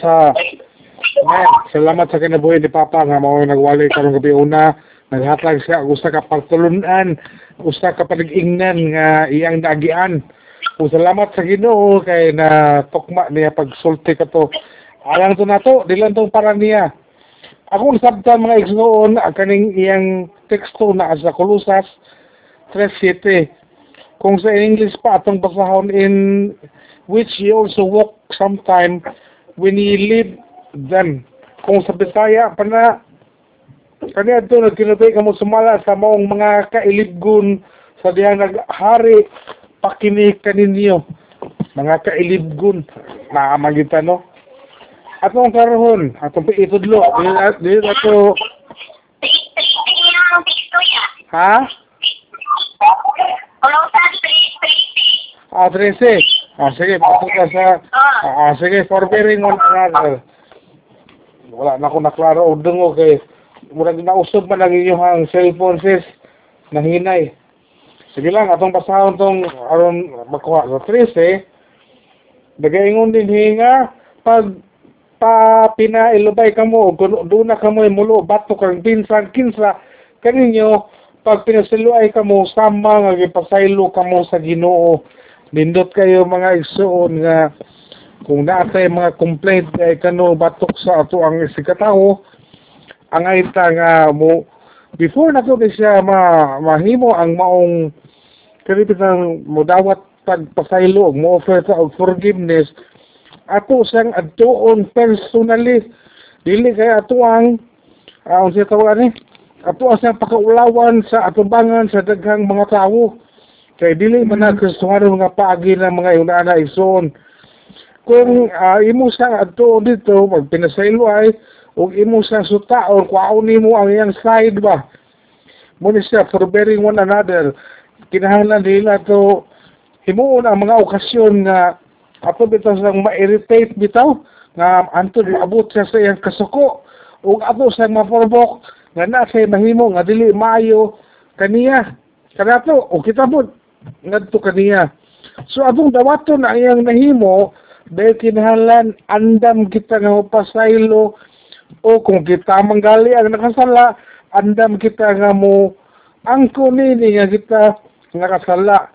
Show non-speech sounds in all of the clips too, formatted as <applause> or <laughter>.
sa Man, salamat sa kinabuhi ni Papa nga mao nagwali karong gabi. Una naghatag siya og usa ka pagtulunan usa ka panag-ingnan nga iyang nagian ug salamat sa Ginoo kay na tukma niya pagsulti kato alang to nato dilan tong para niya. Akong sabtan mga igsoon kaning iyang teksto na sa Kolosas 3.7 kung sa English pa atong basahon in which ye also walk sometime live them. Kung sa Bisaya pa na kaniya ito nagkinutay ka mo sumala sa maong mga kailibgon sa diyan naghari pakinig kaninyo mga kailibgon naamagita no. Atong karohon atong itudlo dili ato ha? Ah, 13. Ah, sige, pasok ka sa... Ah, sige, forbearing one another. Wala na ako naklaro o dungo kay murag nausob man ang inyong cellphone sis nahinay. Sige lang, atong basahon tong aron makuha sa 13. Nagaingon din hinga pag pa pinailubay ka mo doon na ka mo mulo bato kang pinsan kinsa kaninyo pag pinasiluay ka mo sama nga gipasaylo ka mo sa Ginoo nindot kayo mga igsuon nga kung naatay mga complaint kay kano batok sa ato ang isikataho ang aita nga mo before na to siya ma mahimo ang maong kalipitan mo dawat pagpasaylo mo offer ta og forgiveness. Ato sang adtuon personally. Dili kay ato ang uh, unsa tawag ni? Ato ang pakaulawan sa atubangan sa daghang mga tawo kay dili man na kristuhano mga paagi ng mga unana igsoon kung uh, imo sa adto dito pag pinasaylo ay ug imo sa sutaon kuaon nimo ang iyang side ba? Mo ni siya forbearing one another kinahanglan nila to himuon ang mga okasyon nga ato bitaw sang ma-irritate bitaw nga antod maabot siya sa iyang kasuko ug ato sa ma-provoke nga na say mahimo nga dili maayo kaniya. Kanato o kita mo ngadto kaniya. So atong dawaton na iyang nahimo dahil kinahanglan andam kita nga mapasaylo o kung kita manggali ang nakasala andam kita nga mo angko nini nga kita nga kasala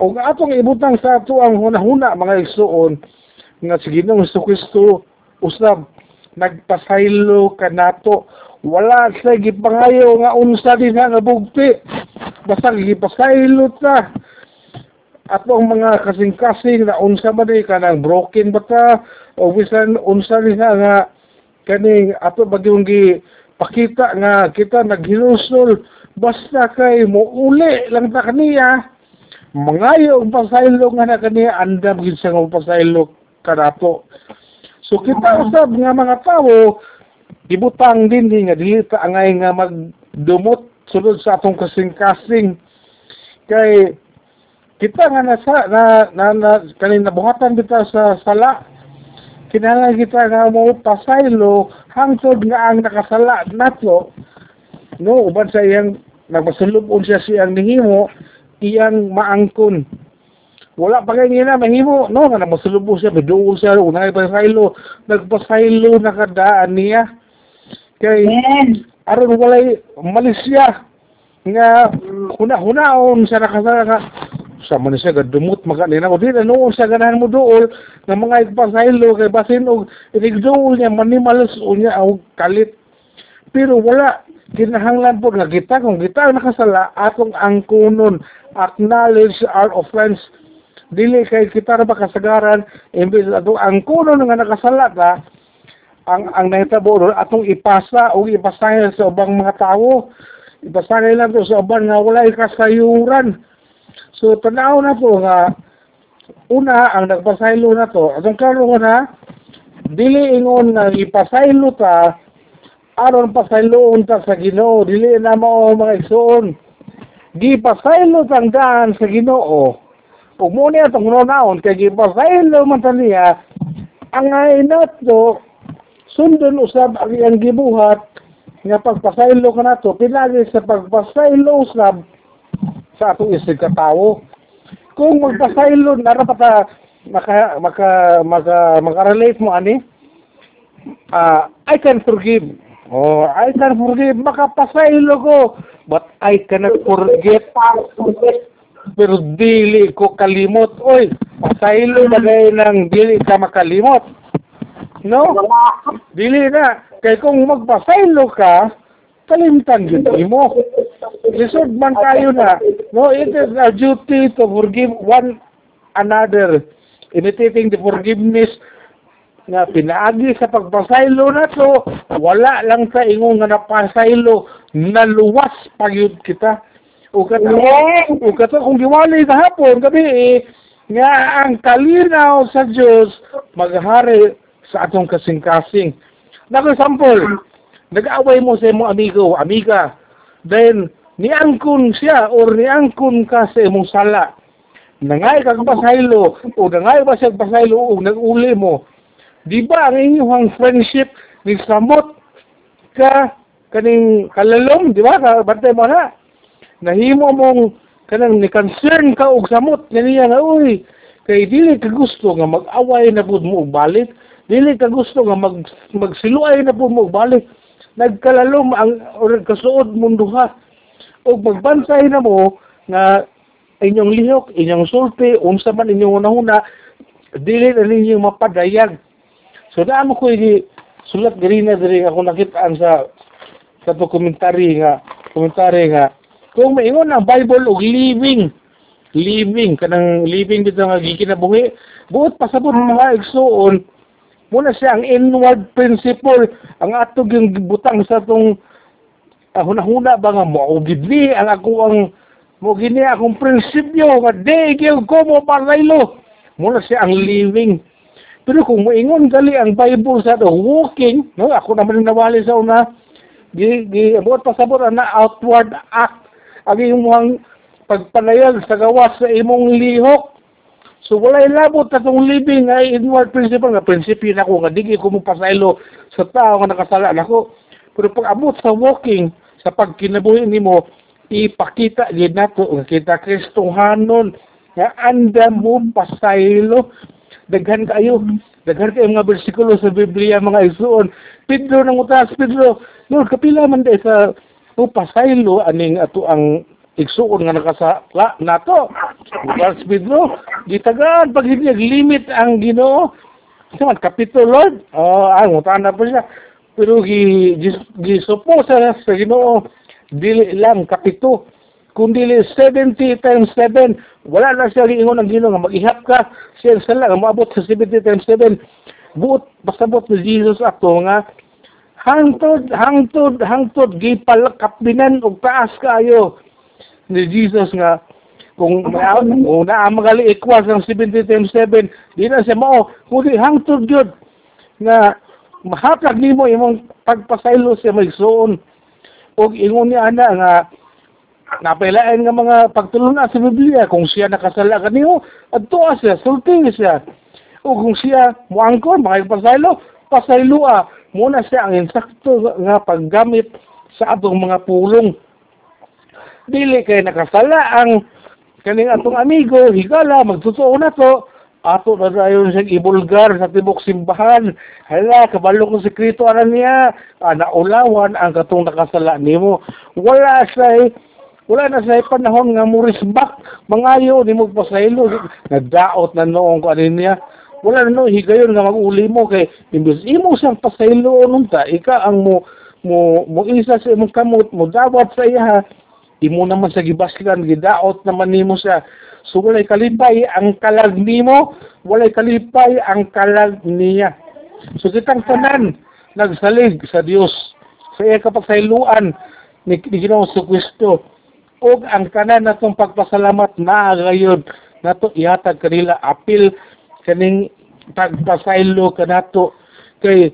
o atong ibutang sa ato ang hunahuna mga igsuon nga sige nang Kristo usab nagpasaylo kanato wala sa gipangayo nga unsa din nga bugti. Basta gipasaylo ta ato ang mga kasing-kasing na unsa man di kanang broken ba ta o bisan unsa din nga kaning ato bagyong gi pakita nga kita naghinusol basta kay mo uli lang ta kaniya. Mangayo ang pasaylo nga na kaniya andam gid sa nga pasaylo kanato. So kita usab nga mga tawo ibutang din di nga dili ta angay nga magdumot sulod sa atong kasing-kasing. Kay kita nga nasa na na, na kanin nabuhatan kita sa sala. Kinahanglan kita nga mo pasaylo hangtod nga ang nakasala nato no uban sa iyang nagpasulubon siya siyang nihimo iyang maangkon. Wala pa kay nila mahimo. No nga nagpasulubon siya biduol siya unay pasaylo nagpasaylo na kadaan niya. Kay aron walay malis siya. Nga huna-hunaon sa nakasala sa man siya gadumot maganina ko dili noon sa ganahan mo dool nga mga igpasaylo kay basin og inigdool niya manimalas unya og kalit. Pero wala kinahanglan po nga kita kung kita nakasala atong angkunon acknowledge our offense dili kay kita ra kasagaran imbes atong angkunon nga nakasala ta ang ang nahitabo atong ipasa o ipasahin sa ubang mga tawo ipasahin lang to sa ubang nga wala kasayuran So, tanaw na po nga, una, ang nagpasaylo na to, atong karoon na, dili ingon na ipasaylo ta, aron pasayloon ta sa ginoo, dili na mo mga igsoon. Di pasaylo tangdaan sa ginoo. Ug mo niya itong nonaon, kay gipasaylo man ta niya, ang inat to, sundon usab ang iyang gibuhat, nga pagpasaylo ka na to, pinagi sa pagpasaylo usab, sa atong isig katawo. Kung magpasaylo, nara pa ta maka, maka, maka, maka-relate mo ani, ah, I can forgive. Oh, I can forgive. Makapasaylo ko. But I cannot forget. Pero dili ko kalimot. Oy, pasaylo bagay ng dili ka makalimot. No? Dili na. Kaya kung magpasaylo ka, kalimtan yun mo. Lisod man tayo na. No, it is our duty to forgive one another. Imitating the forgiveness nga pinaagi sa pagpasaylo na to, wala lang sa ingon nga napasaylo, naluwas pagyud kita. O kato, o kato kung giwali kahapon, gabi eh, nga ang kalinaw sa Diyos maghari sa atong kasing-kasing. Nako sample, nag-away mo sa imong amigo, amiga, then niangkon siya or niangkon ka sa imong sala. Nangay ka pasaylo o nangay ba siya pasaylo o nag-uli mo. Di ba ang inyong friendship ni samot ka kaning kalalom, di ba? Bantay mo na. Nahimo mong kanang ni concern ka og samot kaniya nga uy kay dili ka gusto nga mag-away na pud mo og balik dili ka gusto nga mag magsiluay na pud mo og balik nagkalalom ang or kasuod mo duha og magbansay na mo nga inyong lihok inyong sulti unsa man inyong unahuna dili na ninyo mapadayag. So mo ko ini sulat diri na diri ako nakitaan sa sa to komentary nga komentary nga kung maingon ang Bible og living living kanang living bitaw nga gikinabuhi buot pasabot mga igsuon muna siya ang inward principle. Ang atog yung butang sa tong uh, hunahuna ba nga mo gidni ang ako ang mo gini akong prinsipyo nga di ko mo paraylo muna siya ang living. Pero kung moingon gali ang Bible sa to walking no ako naman nawali sa una gi gi buot pasabot na outward act. Ang imong pagpanayag sa gawas sa imong lihok. So walay labot na itong living ay inward principle nga prinsipyo na ko nga digi ko mong pasaylo sa tao nga nakasala nako. Pero pag abot sa walking sa pagkinabuhi nimo ipakita gid nato nga kita Kristohanon nga anda mo pasaylo daghan kayo daghan kayo mga bersikulo sa Biblia mga isuon Pedro nang utas Pedro Lord kapila man day sa o pasaylo aning ato ang igsuon nga nakasala nato. Bukas Pedro, gitagaan pag hindi limit ang Ginoo. Sa man kapitulo Lord, oh, ang utana pa siya. Pero gi gi supo sa sa Ginoo dili lang kapito kundi 70 times 7 wala na siya giingon ang Ginoo nga mag-ihap ka. Siya sala nga maabot sa 70 times 7 buot basta buot ni Jesus ato nga hangtod hangtod hangtod gipalakap binan og taas kaayo. Ni Jesus nga kung kung naa magali ikwas ng 70 times 7 di na siya mao. Kundi hangtod gyud nga mahatag nimo imong pagpasaylo sa magsuon og ingon ni ana nga napailain nga mga pagtulungan sa Biblia kung siya nakasala kaniyo adto siya sulti siya. O kung siya muangkon makipasaylo pasaylua muna siya ang insakto nga paggamit sa atong mga pulong. Dili kay nakasala ang kaning atong amigo, higala, magtotoo na to, ato na dayon siyang ibulgar sa tibok simbahan. Hala, kabalo kong sekreto ana niya, ah, naulawan ang katong nakasala nimo. Wala siya wala na sa panahon nga murisbak mangayo ni mo pasaylo. Nagdaot na noong ko anin niya? Wala na no higayon nga mag-uli mo. Kay imbes imo siyang pasaylo nunta ika ang mo mo mo isa sa imong kamot mo dawat sa iya imo naman sa gibaslan gidaot naman nimo siya. So walay kalipay ang kalag nimo walay kalipay ang kalag niya. So kitang tanan nagsalig sa Dios sa iya kapasayloan ni, ni Ginoong Kristo og ang tanan natong pagpasalamat na gayon. Nato ihatag kanila apil kaning pagpasaylo kanato kay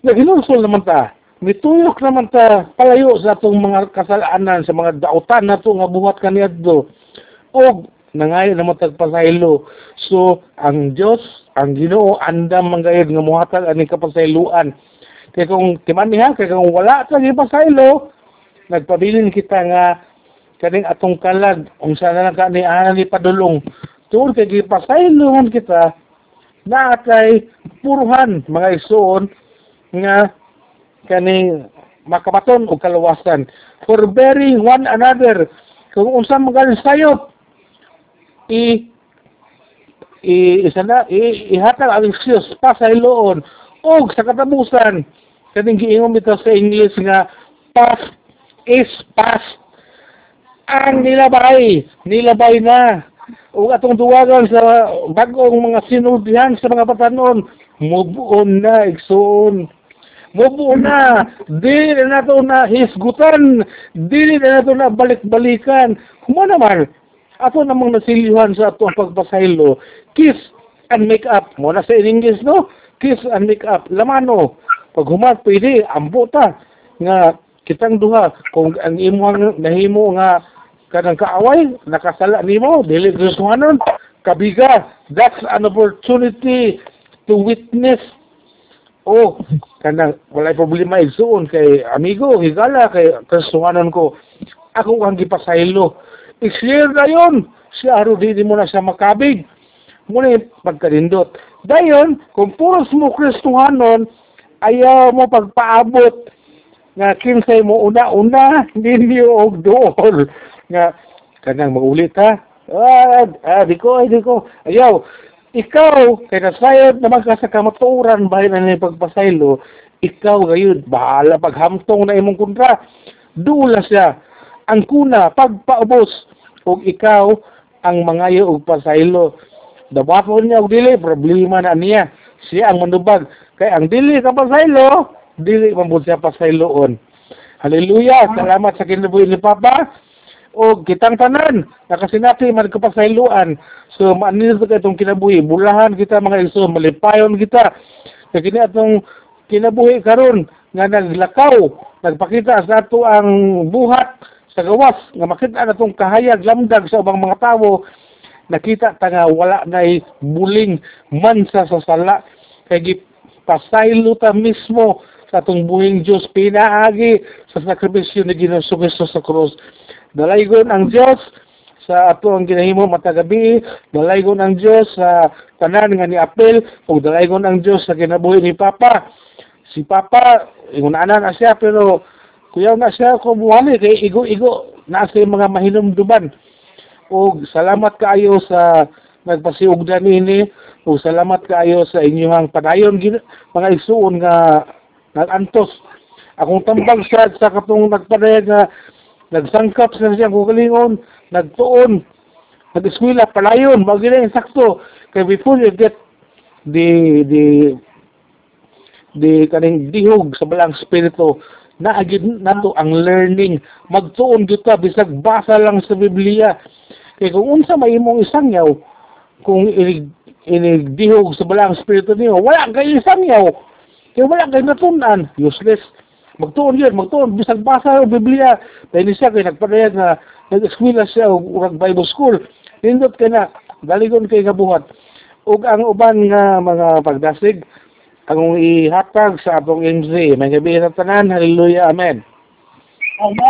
naginulsol naman ta mituyok naman ta palayo sa atong mga kasalanan sa mga dautan nato nga buhat kaniadto og nangayo naman tagpasaylo. So ang Dios ang Ginoo andam manggayod nga muhatag ani kapasayloan. Kay kung timaniha kay kung wala ta gipasaylo nagpabilin kita nga kaning atong kalag unsa na lang kani ani padulong. Tuod kay gipasaylohan kita na atay puruhan mga isuon nga kaning makabaton o kalawasan forbearing one another kung unsa magaling sayop i i isa na i, ihatag ang excuse pa sa hiloon og sa katapusan kaning giingon bitaw sa English nga past is past. Ang nilabay nilabay na. O atong duwagan sa bagong mga sinulbihan sa mga batanon mubuon na igsoon mubuon na. Dili na nato na hisgutan. Dili na nato na balik-balikan. Humo naman ato namang nasilihan sa ato ang pagpasaylo kiss and make up. Mo na sa English no? Kiss and make up. Lamano pag humat pwede. Ambo ta. Nga kitang duha. Kung ang imong nahimo nga kanang kaaway nakasala nimo dili gustuhanon kabiga that's an opportunity to witness oh kanang walay problema igsuon kay amigo higala kay kasuhanon ko. Ako ang gipasaylo. I-clear na yun. Siya aro di mo na siya makabig. Muna pagkarindot dayon kung puros mo kristuhanon ayaw mo pagpaabot nga kinsay mo una-una <laughs> hindi og dool nga kanang maulit ha? Ah, ah di ko di ko. Ayaw ikaw kay nasayod naman ka sa kamaturan bahin na ni pagpasaylo ikaw gayud bahala paghamtong na imong kontra. Dula siya ang kuna pagpaubos og ikaw ang mangayo og pasaylo. Dawapon niya og dili problema na niya. Siya ang manubag. Kay ang dili ka pasaylo dili man siya pasayloon. Haleluya salamat sa kinabuhi ni papa o kitang tanan nakasinati man pasayloan so maanil sa itong kinabuhi. Bulahan kita mga iso malipayon kita. Kay kini atong kinabuhi karon nga naglakaw nagpakita sa ato ang buhat sa gawas nga makita na itong kahayag lamdag sa ubang mga tawo nakita ta nga wala na buling mansa sa sala kay pasaylo ta mismo sa atong buhing Diyos pinaagi sa sakripisyo ni Ginoong Kristo sa krus. Dalaygon ang Diyos sa ato ang ginahimo matagabi. Dalaygon ang Diyos sa tanan nga ni apel. Ug dalaygon ang Diyos sa kinabuhi ni Papa. Si Papa ingunanan na siya pero kuyaw na siya ko buhali kay igo-igo na sa mga mahinumduman. Ug salamat kaayo sa nagpasiugdan ini ug salamat kaayo sa inyong padayon mga isuon nga nagantos. Akong tambag sa sa katong nagpadayag nga nagsangkap sa siyang kugalingon nagtuon nag-eskwela palayon magila yung sakto. Kay before you get the the the kaning dihog sa balang spirito naagid nato ang learning. Magtuon ka bisag basa lang sa Biblia. Kay kung unsa may imong isangyaw kung inig inigdihog sa balang spirito niyo wala kay isangyaw kay wala kay natunan. Useless. Magtuon yun magtuon. Bisag basa sa Biblia dahil ni siya kay nagpadayag nga nag-eskwela siya og urag Bible school. Nindot kay na daligon kay kabuhat. Ug ang uban nga mga pagdasig ang ihatag sa atong MZ may gabi na tanan hallelujah amen. Amen.